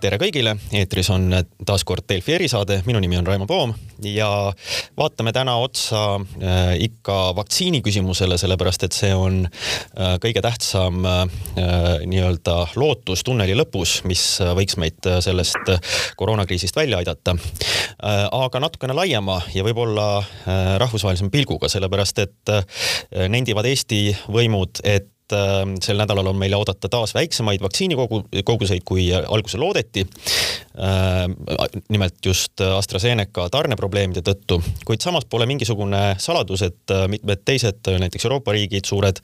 tere kõigile, eetris on taas kord Delfi erisaade, minu nimi on Raimo Poom ja vaatame täna otsa äh, ikka vaktsiini küsimusele, sellepärast et see on äh, kõige tähtsam äh, nii-öelda lootus tunneli lõpus, mis võiks meid sellest koroonakriisist välja aidata. aga natukene laiema ja võib-olla rahvusvahelisema pilguga, sellepärast et nendivad Eesti võimud, et et äh, sel nädalal on meile oodata taas väiksemaid vaktsiinikogu, koguseid, kui alguses loodeti. Äh, nimelt just AstraZeneca tarneprobleemide tõttu, kuid samas pole mingisugune saladus, et äh, mitmed teised, näiteks Euroopa riigid, suured,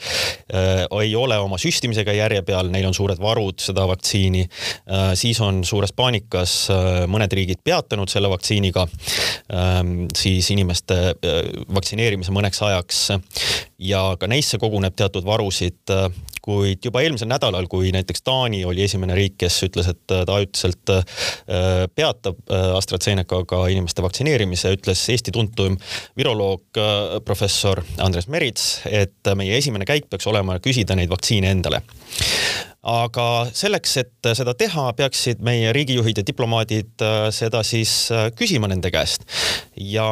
ei ole oma süstimisega järje peal, neil on suured varud seda vaktsiini. siis on suures paanikas mõned riigid peatanud selle vaktsiiniga siis inimeste vaktsineerimise mõneks ajaks ja ka neisse koguneb teatud varusid kuid juba eelmisel nädalal, kui näiteks Taani oli esimene riik, kes ütles, et ta ajutiselt äh, peatab äh, AstraZenecaga inimeste vaktsineerimise, ütles Eesti tuntum viroloog äh, professor Andres Merits, et meie esimene käik peaks olema küsida neid vaktsiine endale aga selleks, et seda teha, peaksid meie riigijuhid ja diplomaadid äh, seda siis äh, küsima nende käest. ja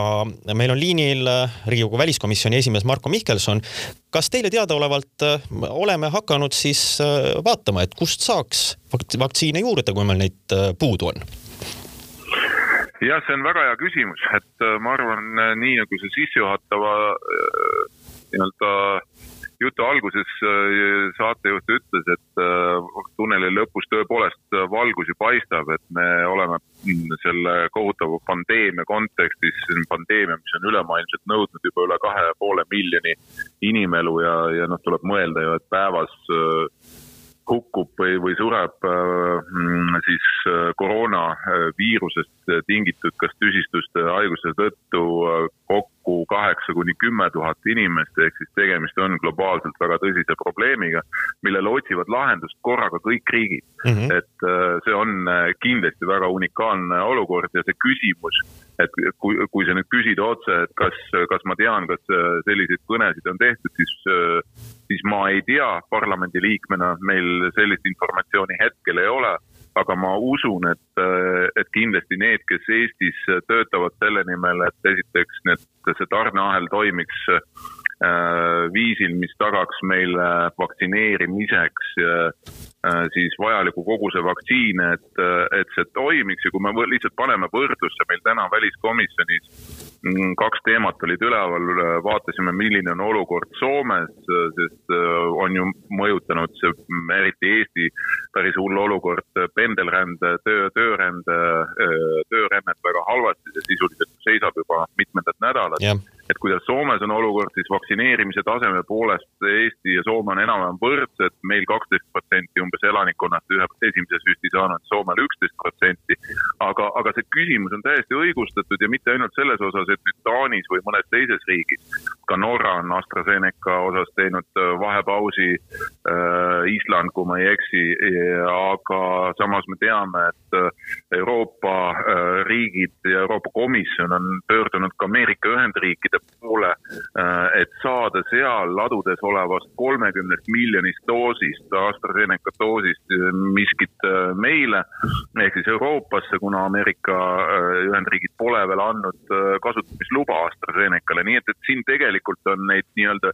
meil on liinil äh, Riigikogu väliskomisjoni esimees Marko Mihkelson. kas teile teadaolevalt oleme hakanud siis vaatama, et kust saaks vaktsiine juurde, kui meil neid puudu on? jah, see on väga hea küsimus, et ma arvan, nii nagu see sissejuhatava nii-öelda jutu alguses äh, saatejuht ütles, et äh, tunneli lõpus tõepoolest valgus ju paistab, et me oleme selle kohutava pandeemia kontekstis, pandeemia, mis on ülemaailmselt nõudnud juba üle kahe ja poole miljoni inimelu ja, ja noh, tuleb mõelda ju, et päevas äh, hukkub või, või sureb äh, siis koroonaviirusest tingitud kas tüsistuste haiguse tõttu kokku kokku kaheksa kuni kümme tuhat inimest, ehk siis tegemist on globaalselt väga tõsise probleemiga, millele otsivad lahendust korraga kõik riigid mm. -hmm. et äh, see on äh, kindlasti väga unikaalne olukord ja see küsimus, et kui, kui sa nüüd küsid otse, et kas, kas ma tean, kas äh, selliseid kõnesid on tehtud, siis siis ma ei tea parlamendiliikmena, meil sellist informatsiooni hetkel ei ole aga ma usun, et, et kindlasti need, kes Eestis töötavad selle nimel, et esiteks need, see tarneahel toimiks äh, viisil, mis tagaks meile vaktsineerimiseks äh, siis vajaliku koguse vaktsiine, et, et see toimiks. Ja kui me lihtsalt paneme võrdlusse, meil täna väliskomisjonis Mm, kaks teemat olid üleval, vaatasime, milline on olukord Soomes, sest äh, on ju mõjutanud see, eriti Eesti, päris hull olukord pendelrände, töö, töörände, äh, töörännet väga halvasti, see sisuliselt seisab juba mitmendat nädalat. Yeah et kuidas Soomes on olukord, siis vaktsineerimise taseme poolest Eesti ja Soome on enam-vähem võrdsed, meil kaksteist protsenti umbes elanikkonnast ühe esimese süsti saanud, Soomel üksteist protsenti. aga, aga see küsimus on täiesti õigustatud ja mitte ainult selles osas, et nüüd Taanis või mõnes teises riigis, ka Norra on AstraZeneca osas teinud äh, vahepausi äh,, Island, kui ma ei eksi, aga samas me teame, et äh, Euroopa äh, riigid ja Euroopa Komisjon on pöördunud ka Ameerika Ühendriikide riikide poole, äh, et saada seal ladudes olevast kolmekümnest miljonist doosist, AstraZeneca doosist äh, miskit meile ehk siis Euroopasse, kuna Ameerika Ühendriigid pole veel andnud kasutamisluba AstraZenecale, nii et, et siin tegelikult on neid nii-öelda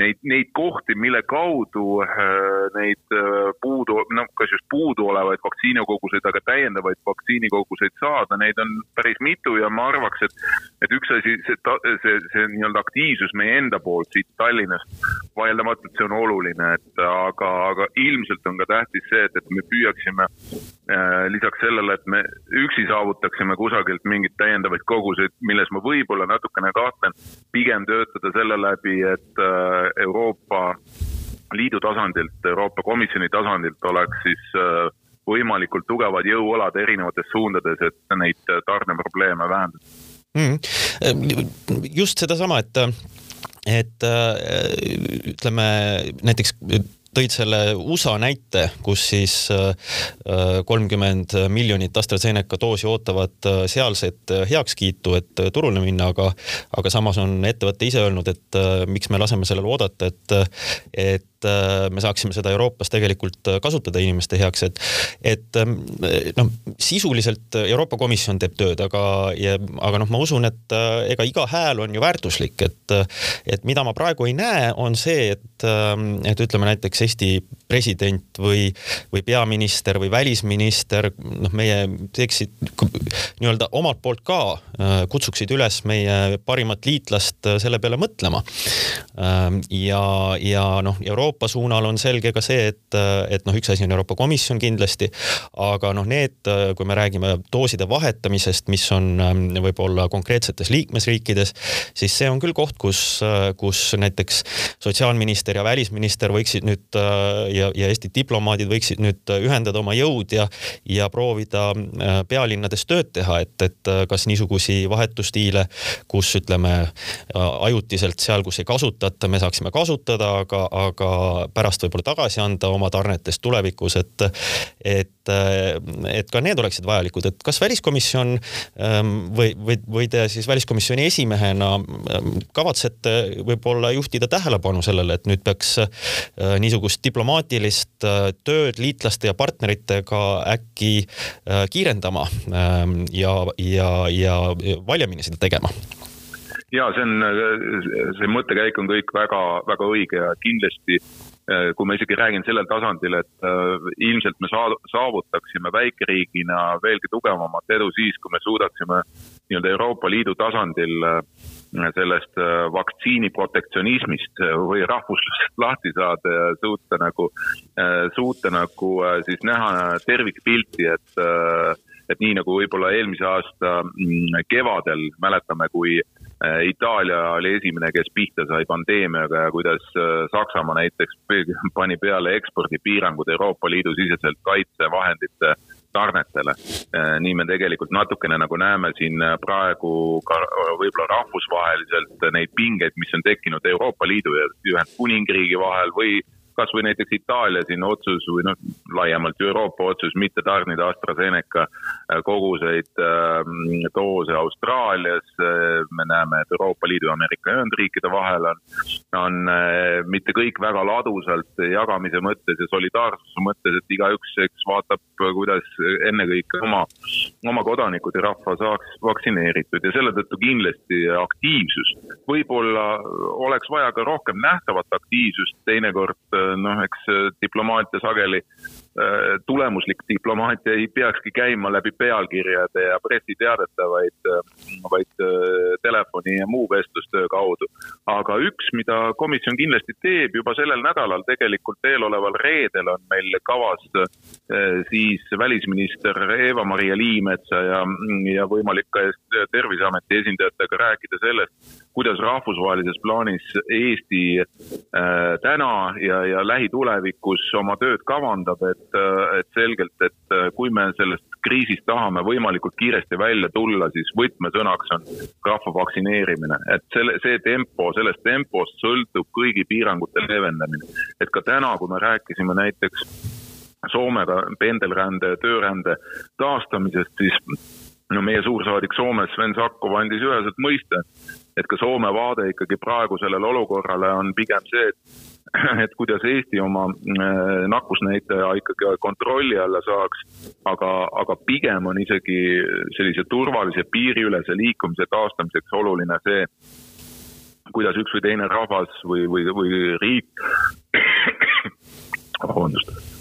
neid, neid kohti, mille kaudu äh, neid äh, puudu, noh, kas just puuduolevaid vaktsiinikoguseid, aga täiendavaid vaktsiinikoguseid saada, neid on päris mitu ja ma arvaks, et, et üks asi, see, see, see nii-öelda aktiivsus meie enda poolt siit Tallinnast, vaieldamatult see on oluline, et aga, aga ilmselt on ka tähtis see, et, et me püüaksime äh, lisaks sellele, et me üksi saavutaksime kusagilt mingeid täiendavaid koguseid, milles ma võib-olla natukene kahtlen, pigem töötada selle läbi, et äh, Euroopa Liidu tasandilt, Euroopa Komisjoni tasandilt oleks siis äh, võimalikult tugevad jõualad erinevates suundades, et neid tarneprobleeme vähendada mm. just sedasama, et et äh, ütleme näiteks tõid selle USA näite, kus siis äh, kolmkümmend miljonit AstraZeneca doosi ootavad äh, sealset äh, heakskiitu, et turule minna, aga, aga samas on ettevõte ise öelnud, et miks me laseme sellele oodata, et, et me saaksime seda Euroopas tegelikult kasutada inimeste heaks, et, et noh, sisuliselt Euroopa Komisjon teeb tööd, aga, aga noh, ma usun, et ega iga hääl on ju väärtuslik, et, et mida ma praegu ei näe, on see, et, et ütleme näiteks Eesti president või, või peaminister või välisminister, noh, meie teeksid nii-öelda omalt poolt ka, kutsuksid üles meie parimat liitlast selle peale mõtlema. ja, ja noh, Euroopa suunal on selge ka see, et, et noh, üks asi on Euroopa Komisjon kindlasti, aga noh, need, kui me räägime dooside vahetamisest, mis on võib-olla konkreetsetes liikmesriikides, siis see on küll koht, kus, kus näiteks sotsiaalminister ja välisminister võiksid nüüd ja, ja Eesti diplomaadid võiksid nüüd ühendada oma jõud ja, ja proovida äh, pealinnades tööd teha, et, et äh, kas niisugusi vahetusstiile, kus ütleme ajutiselt seal, kus ei kasutata, me saaksime kasutada, aga, aga pärast võib-olla tagasi anda oma tarnetest tulevikus, et, et, äh, et ka need oleksid vajalikud, et kas väliskomisjon ähm, või, või, või te siis väliskomisjoni esimehena ähm, kavatsete võib-olla juhtida tähelepanu sellele, et nüüd peaks niisugust diplomaatilist tööd liitlaste ja partneritega äkki äh, kiirendama ähm, ja, ja, ja valjemini seda tegema? Ja see on, see mõttekäik on kõik väga, väga õige ja kindlasti äh, kui ma isegi räägin sellel tasandil, et äh, ilmselt me saavutaksime väikeriigina veelgi tugevamat edu siis, kui me suudaksime nii-öelda Euroopa Liidu tasandil sellest äh, vaktsiini protektsionismist äh, või rahvuslusest lahti saada ja suuta nagu, äh, suuta nagu siis näha tervikpilti, et, et nii nagu võib-olla eelmise aasta mm, kevadel mäletame, kui Itaalia oli esimene, kes pihta sai pandeemiaga ja kuidas Saksamaa näiteks pani peale ekspordipiirangud Euroopa Liidu siseselt kaitsevahendite tarnetele. Äh, nii me tegelikult natukene nagu näeme siin äh, praegu ka äh, võib-olla rahvusvaheliselt neid pingeid, mis on tekkinud Euroopa Liidu ja Ühendkuningriigi vahel või kasvõi näiteks Itaalia siin otsus või noh, laiemalt Euroopa otsus mitte tarnida AstraZeneca äh, koguseid äh, doose Austraalias. Äh, me näeme, et Euroopa Liidu ja Ameerika Ühendriikide vahel on, on mitte kõik väga ladusalt jagamise mõttes ja solidaarsuse mõttes, et igaüks, eks vaatab, kuidas ennekõike oma, oma kodanikud ja rahva saaks vaktsineeritud ja selle tõttu kindlasti aktiivsus. võib-olla oleks vaja ka rohkem nähtavat aktiivsust teinekord noh, eks äh, diplomaatia sageli Äh, tulemuslik diplomaatia ei peakski käima läbi pealkirjade ja pressiteadete, vaid, äh, vaid telefoni ja muu vestlustöö kaudu. aga üks, mida komisjon kindlasti teeb juba sellel nädalal, tegelikult eeloleval reedel on meil kavas siis välisminister Eva-Maria Liimetsa ja, ja võimalik ka Terviseameti esindajatega rääkida sellest, kuidas rahvusvahelises plaanis Eesti täna ja, ja lähitulevikus oma tööd kavandab, et et, et selgelt, et äh, kui me sellest kriisist tahame võimalikult kiiresti välja tulla, siis võtmesõnaks on rahva vaktsineerimine, et selle, see tempo, sellest tempost sõltub kõigi piirangute leevendamine. et ka täna, kui me rääkisime näiteks Soomega pendelrände töörände taastamisest, siis no meie suursaadik Soomes Sven Sakkov andis üheselt mõista, et ka Soome vaade ikkagi praegu sellele olukorrale on pigem see, et et kuidas Eesti oma äh, nakkusnäitaja ikkagi kontrolli alla saaks, aga, aga pigem on isegi sellise turvalise piiriülese liikumise taastamiseks oluline see, kuidas üks või teine rahvas või, või, või riik, vabandust,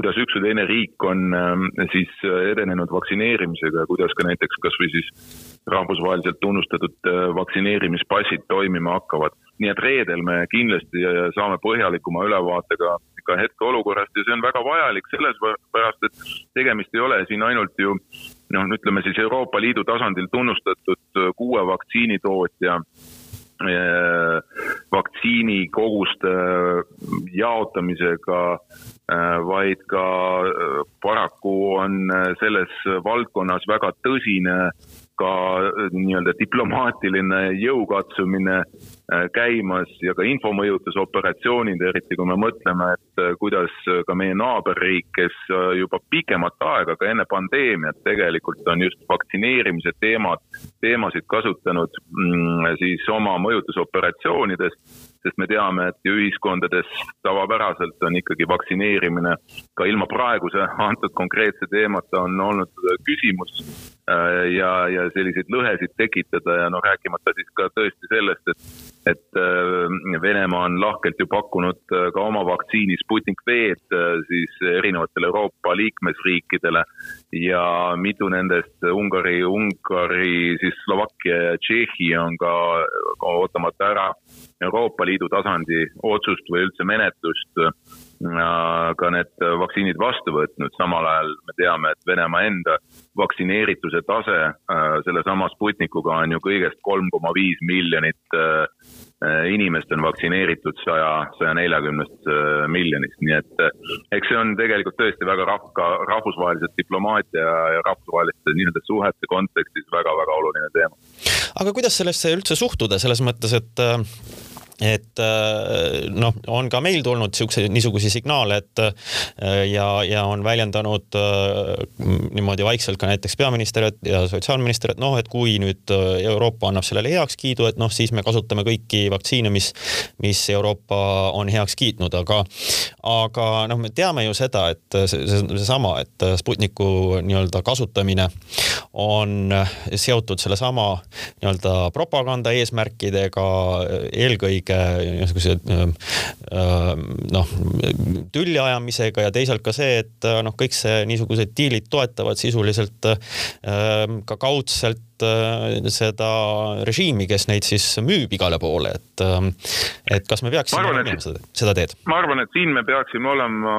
kuidas üks või teine riik on ähm, siis edenenud vaktsineerimisega ja kuidas ka näiteks kas või siis rahvusvaheliselt tunnustatud äh, vaktsineerimispassid toimima hakkavad. Nii et reedel me kindlasti äh, saame põhjalikuma ülevaate ka, ka hetkeolukorrast ja see on väga vajalik selles pärast, et tegemist ei ole siin ainult ju noh, ütleme siis Euroopa Liidu tasandil tunnustatud äh, kuue vaktsiinitootja äh, vaktsiinikoguste jaotamisega, vaid ka paraku on selles valdkonnas väga tõsine ka nii-öelda diplomaatiline jõukatsumine Äh, käimas ja ka infomõjutusoperatsioonid, eriti kui me mõtleme, et äh, kuidas ka meie naaberriik, kes äh, juba pikemat aega, ka enne pandeemiat tegelikult on just vaktsineerimise teemad, teemasid kasutanud mm, siis oma mõjutusoperatsioonides, sest me teame, et ju ühiskondades tavapäraselt on ikkagi vaktsineerimine ka ilma praeguse antud konkreetse teemata on olnud küsimus ja, ja selliseid lõhesid tekitada ja noh, rääkimata siis ka tõesti sellest, et et äh, Venemaa on lahkelt ju pakkunud äh, ka oma vaktsiini Sputnik V-d äh, siis erinevatele Euroopa liikmesriikidele. Ja mitu nendest Ungari, Ungari, siis Slovakkia ja Tšehhi on ka, ka ootamata ära Euroopa Liidu tasandi otsust või üldse menetlust ka need vaktsiinid vastu võtnud, samal ajal me teame, et Venemaa enda vaktsineerituse tase sellesama Sputnikuga on ju kõigest kolm koma viis miljonit Äh, inimest on vaktsineeritud saja, saja neljakümnest äh, miljonist, nii et äh, eks see on tegelikult tõesti väga rahva, rahvusvahelise diplomaatia ja rahvusvaheliste nii-öelda suhete kontekstis väga-väga oluline teema. aga kuidas sellesse üldse suhtuda, selles mõttes, et et äh, noh, on ka meil tulnud siukse, niisuguseid signaale, et äh, ja, ja on väljendanud äh, niimoodi vaikselt ka näiteks peaminister ja sotsiaalminister, et noh, et kui nüüd Euroopa annab sellele heakskiidu, et noh, siis me kasutame kõiki vaktsiine, mis, mis Euroopa on heaks kiitnud, aga, aga noh, me teame ju seda, et see, seesama, et Sputniku nii-öelda kasutamine on seotud sellesama nii-öelda propaganda eesmärkidega eelkõige kõige niisuguse noh, tülli ajamisega ja teisalt ka see, et noh, kõik see niisugused diilid toetavad sisuliselt ka kaudselt seda režiimi, kes neid siis müüb igale poole, et, et kas me peaksime minema seda, seda teed? ma arvan, et siin me peaksime olema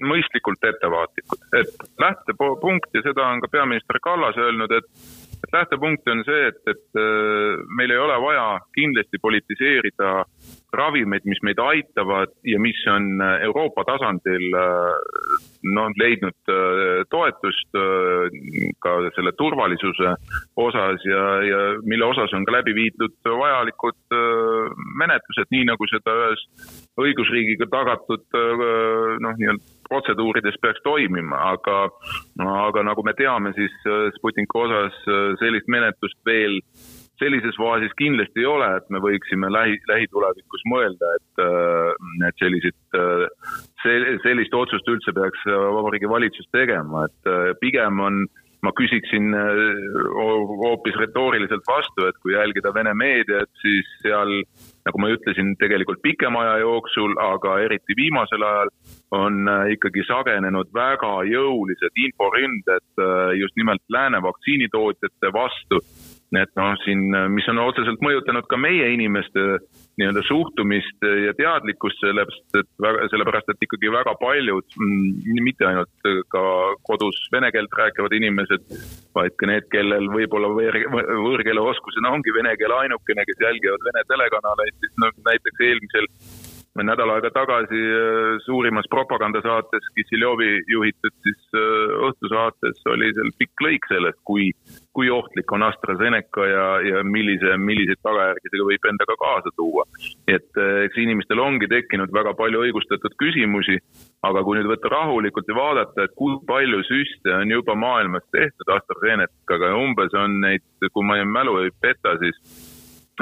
mõistlikult ettevaatlikud, et lähtepunkt ja seda on ka peaminister Kallas öelnud, et et lähtepunkt on see, et, et äh, meil ei ole vaja kindlasti politiseerida ravimeid, mis meid aitavad ja mis on äh, Euroopa tasandil noh, leidnud toetust ka selle turvalisuse osas ja, ja mille osas on ka läbi viidud vajalikud menetlused, nii nagu seda ühes õigusriigiga tagatud noh, nii-öelda protseduurides peaks toimima, aga, aga nagu me teame, siis äh, Sputniku osas äh, sellist menetlust veel sellises faasis kindlasti ei ole, et me võiksime lähi, lähitulevikus mõelda, et, äh, et selliseid, sellist otsust üldse peaks Vabariigi Valitsus tegema, et pigem on ma küsiksin hoopis retooriliselt vastu, et kui jälgida Vene meediat, siis seal nagu ma ütlesin, tegelikult pikema aja jooksul, aga eriti viimasel ajal on äh, ikkagi sagenenud väga jõulised inforünded äh, just nimelt lääne vaktsiinitootjate vastu et noh, siin, mis on otseselt mõjutanud ka meie inimeste nii-öelda suhtumist ja teadlikkust sellest, et väga, sellepärast et ikkagi väga paljud, mm, mitte ainult ka kodus vene keelt rääkivad inimesed, vaid ka need, kellel võib-olla võõrkeele oskusena ongi vene keel ainukene, kes jälgivad vene telekanaleid, siis noh, näiteks eelmisel nädal aega tagasi äh, suurimas propagandasaates Kissiljovi juhitud siis äh, õhtusaates oli seal pikk lõik sellest, kui, kui ohtlik on AstraZeneca ja, ja millise, milliseid tagajärgi see võib endaga kaasa tuua. et äh, eks inimestel ongi tekkinud väga palju õigustatud küsimusi, aga kui nüüd võtta rahulikult ja vaadata, et kui palju süste on juba maailmas tehtud AstraZenecaga ja umbes on neid, kui ma mälu ei peta, siis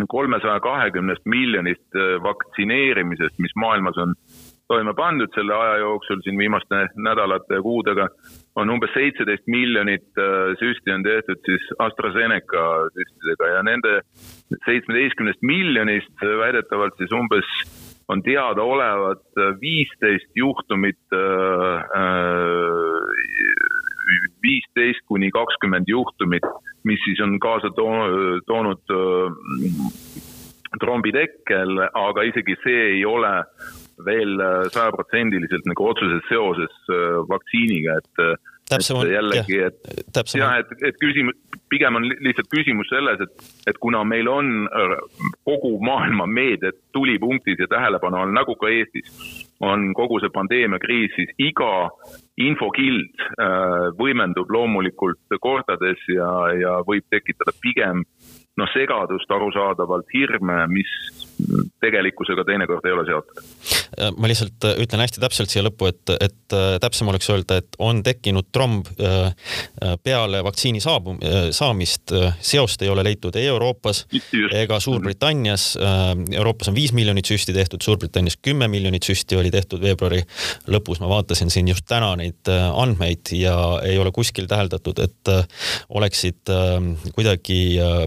kolmesaja kahekümnest miljonist äh, vaktsineerimisest, mis maailmas on toime pandud selle aja jooksul siin viimaste nädalate ja kuudega, on umbes seitseteist miljonit äh, süsti on tehtud siis AstraZeneca süstidega ja nende seitsmeteistkümnest miljonist äh, väidetavalt siis umbes on teadaolevat viisteist juhtumit viisteist kuni kakskümmend juhtumit, mis siis on kaasa too-, toonud äh, trombitekkel, aga isegi see ei ole veel äh, sajaprotsendiliselt nagu otseses seoses äh, vaktsiiniga, et täpsem on, jällegi, et jah, et, et küsimus, pigem on lihtsalt küsimus selles, et, et kuna meil on kogu maailma meedia tulipunktis ja tähelepanu all, nagu ka Eestis, on kogu see pandeemiakriis, siis iga infokild äh, võimendub loomulikult kordades ja, ja võib tekitada pigem noh, segadust arusaadavalt, hirme, mis tegelikkusega teinekord ei ole seotud. Äh, ma lihtsalt äh, ütlen hästi täpselt siia lõppu, et, et äh, täpsem oleks öelda, et on tekkinud tromb peale vaktsiini saabu-, saamist, seost ei ole leitud ei Euroopas Just. ega Suurbritannias. Euroopas on viis miljonit süsti tehtud, Suurbritannias kümme miljonit süsti oli tehtud veebruari lõpus, ma vaatasin siin just täna neid andmeid ja ei ole kuskil täheldatud, et oleksid kuidagi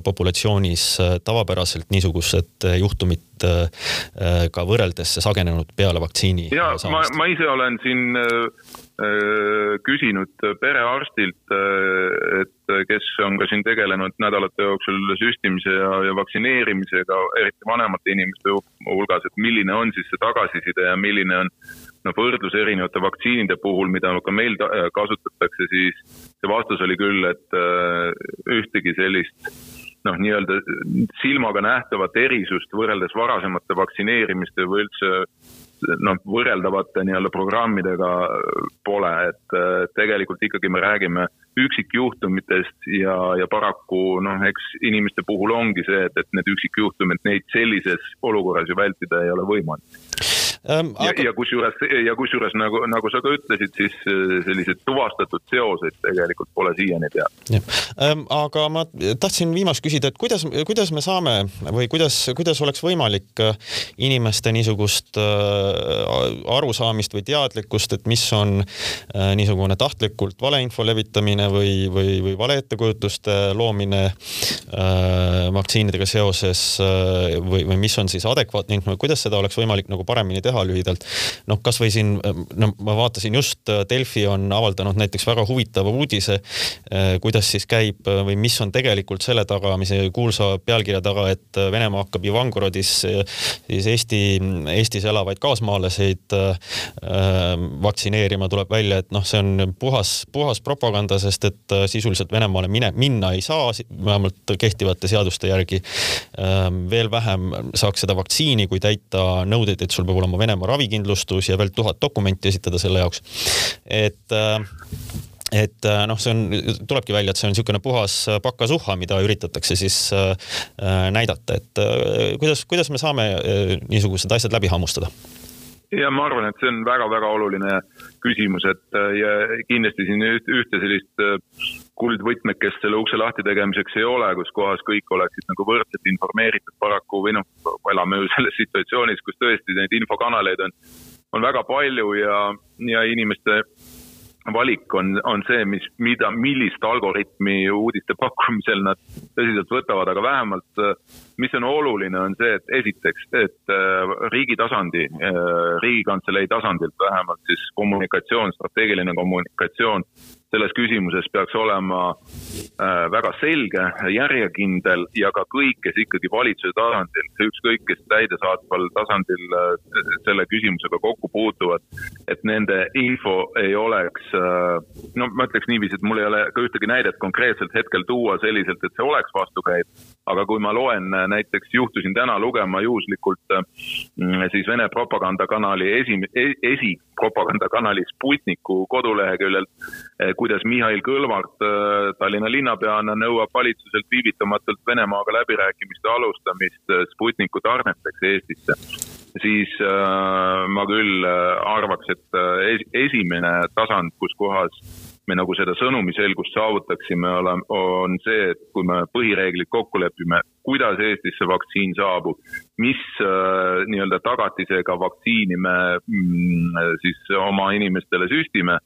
populatsioonis tavapäraselt niisugused juhtumid äh, ka võrreldes sagenenud peale vaktsiini. ja ma, ma ise olen siin äh, äh, küsinud perearstilt, et kes on ka siin tegelenud nädalate jooksul süstimise ja, ja vaktsineerimisega, eriti vanemate inimeste hulgas, et milline on siis see tagasiside ja milline on noh, võrdlus erinevate vaktsiinide puhul, mida ka meil kasutatakse, siis see vastus oli küll, et ühtegi sellist noh, nii-öelda silmaga nähtavat erisust võrreldes varasemate vaktsineerimiste või üldse noh, võrreldavate nii-öelda programmidega pole, et tegelikult ikkagi me räägime üksikjuhtumitest ja, ja paraku noh, eks inimeste puhul ongi see, et, et need üksikjuhtumid, neid sellises olukorras ju vältida ei ole võimalik ähm,. Aga... ja, ja kusjuures, ja kusjuures nagu, nagu sa ka ütlesid, siis äh, selliseid tuvastatud seoseid tegelikult pole siiani teada. Ähm, aga ma tahtsin viimast küsida, et kuidas, kuidas me saame või kuidas, kuidas oleks võimalik äh, inimeste niisugust äh, arusaamist või teadlikkust, et mis on äh, niisugune tahtlikult valeinfo levitamine või, või, või valeettekujutuste loomine äh, vaktsiinidega seoses või, või mis on siis adekvaatne info, kuidas seda oleks võimalik nagu paremini teha? lühidalt. noh, kasvõi siin, no ma vaatasin just, Delfi on avaldanud näiteks väga huvitava uudise, kuidas siis käib või mis on tegelikult selle taga, mis kuulsa pealkirja taga, et Venemaa hakkab Ivangorodis siis Eesti, Eestis elavaid kaasmaalaseid vaktsineerima, tuleb välja, et noh, see on puhas, puhas propaganda, sest et sisuliselt Venemaale mine, minna ei saa, vähemalt kehtivate seaduste järgi. veel vähem saaks seda vaktsiini, kui täita nõudeid, et sul peab olema Venemaa ravikindlustus ja veel tuhat dokumenti esitada selle jaoks. et äh, et äh, noh, see on, tulebki välja, et see on niisugune puhas pakasuhha, mida üritatakse siis äh, näidata, et äh, kuidas, kuidas me saame äh, niisugused asjad läbi hammustada? ja ma arvan, et see on väga-väga oluline küsimus, et ja kindlasti siin ühte sellist kuldvõtmekest selle ukse lahti tegemiseks ei ole, kus kohas kõik oleksid nagu võrdselt informeeritud paraku või noh, elame ju selles situatsioonis, kus tõesti neid infokanaleid on, on väga palju ja, ja inimeste valik on, on see, mis, mida, millist algoritmi uudiste pakkumisel nad tõsiselt võtavad, aga vähemalt mis on oluline, on see, et esiteks, et äh, riigi tasandi, äh, riigikantselei tasandilt vähemalt siis kommunikatsioon, strateegiline kommunikatsioon selles küsimuses peaks olema äh, väga selge, järjekindel ja ka kõik, kes ikkagi valitsuse tasandil, ükskõik kes täidesaatval tasandil äh, selle küsimusega kokku puutuvad, et nende info ei oleks äh,, no ma ütleks niiviisi, et mul ei ole ka ühtegi näidet konkreetselt hetkel tuua selliselt, et see oleks vastukäiv, aga kui ma loen äh, näiteks, juhtusin täna lugema juhuslikult äh, siis Vene propagandakanali esi, esipropagandakanali Sputniku koduleheküljelt äh, kuidas Mihhail Kõlvart Tallinna linnapeana nõuab valitsuselt viivitamatult Venemaaga läbirääkimiste alustamist Sputniku tarneteks Eestisse, siis äh, ma küll arvaks, et esimene tasand, kus kohas me nagu seda sõnumi selgust saavutaksime, on see, et kui me põhireeglid kokku lepime, kuidas Eestisse vaktsiin saabub, mis äh, nii-öelda tagatisega vaktsiini me mm, siis oma inimestele süstime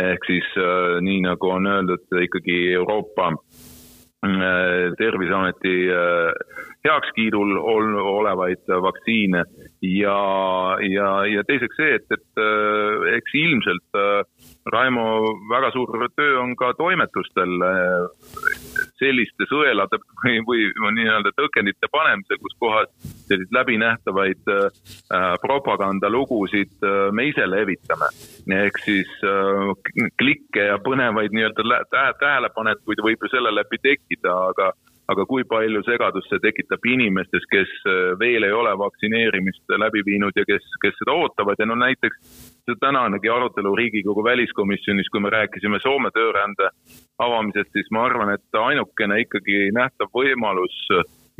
ehk siis äh, nii nagu on öeldud, ikkagi Euroopa äh, Terviseameti äh, heakskiidul ol, olevaid vaktsiine ja, ja, ja teiseks see, et, et eks ilmselt Raimo väga suur töö on ka toimetustel selliste sõelade või, või nii-öelda tõkendite panemisel, kus kohas selliseid läbinähtavaid äh, propagandalugusid äh, me ise levitame. ehk siis klikke ja põnevaid nii-öelda tähelepanekuid võib ju selle läbi tekkida, aga aga kui palju segadust see tekitab inimestes, kes veel ei ole vaktsineerimist läbi viinud ja kes, kes seda ootavad? Ja no näiteks see tänanegi arutelu Riigikogu väliskomisjonis, kui me rääkisime Soome töörände avamisest, siis ma arvan, et ainukene ikkagi nähtav võimalus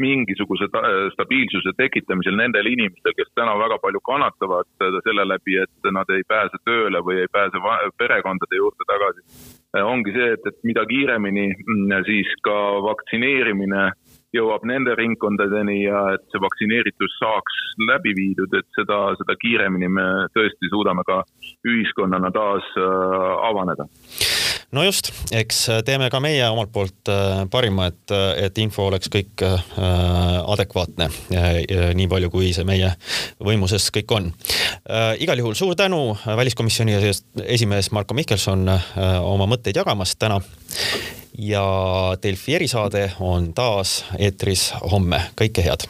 mingisuguse stabiilsuse tekitamisel nendel inimestel, kes täna väga palju kannatavad selle läbi, et nad ei pääse tööle või ei pääse perekondade juurde tagasi, ongi see, et, et mida kiiremini mm, siis ka vaktsineerimine jõuab nende ringkondadeni ja et see vaktsineeritus saaks läbi viidud, et seda, seda kiiremini me tõesti suudame ka ühiskonnana taas äh, avaneda no just, eks teeme ka meie omalt poolt äh, parima, et, et info oleks kõik äh, adekvaatne, nii palju, kui see meie võimuses kõik on. igal juhul suur tänu, väliskomisjoni esimees Marko Mihkelson, oma mõtteid jagamast täna. Ja Delfi erisaade on taas eetris homme, kõike head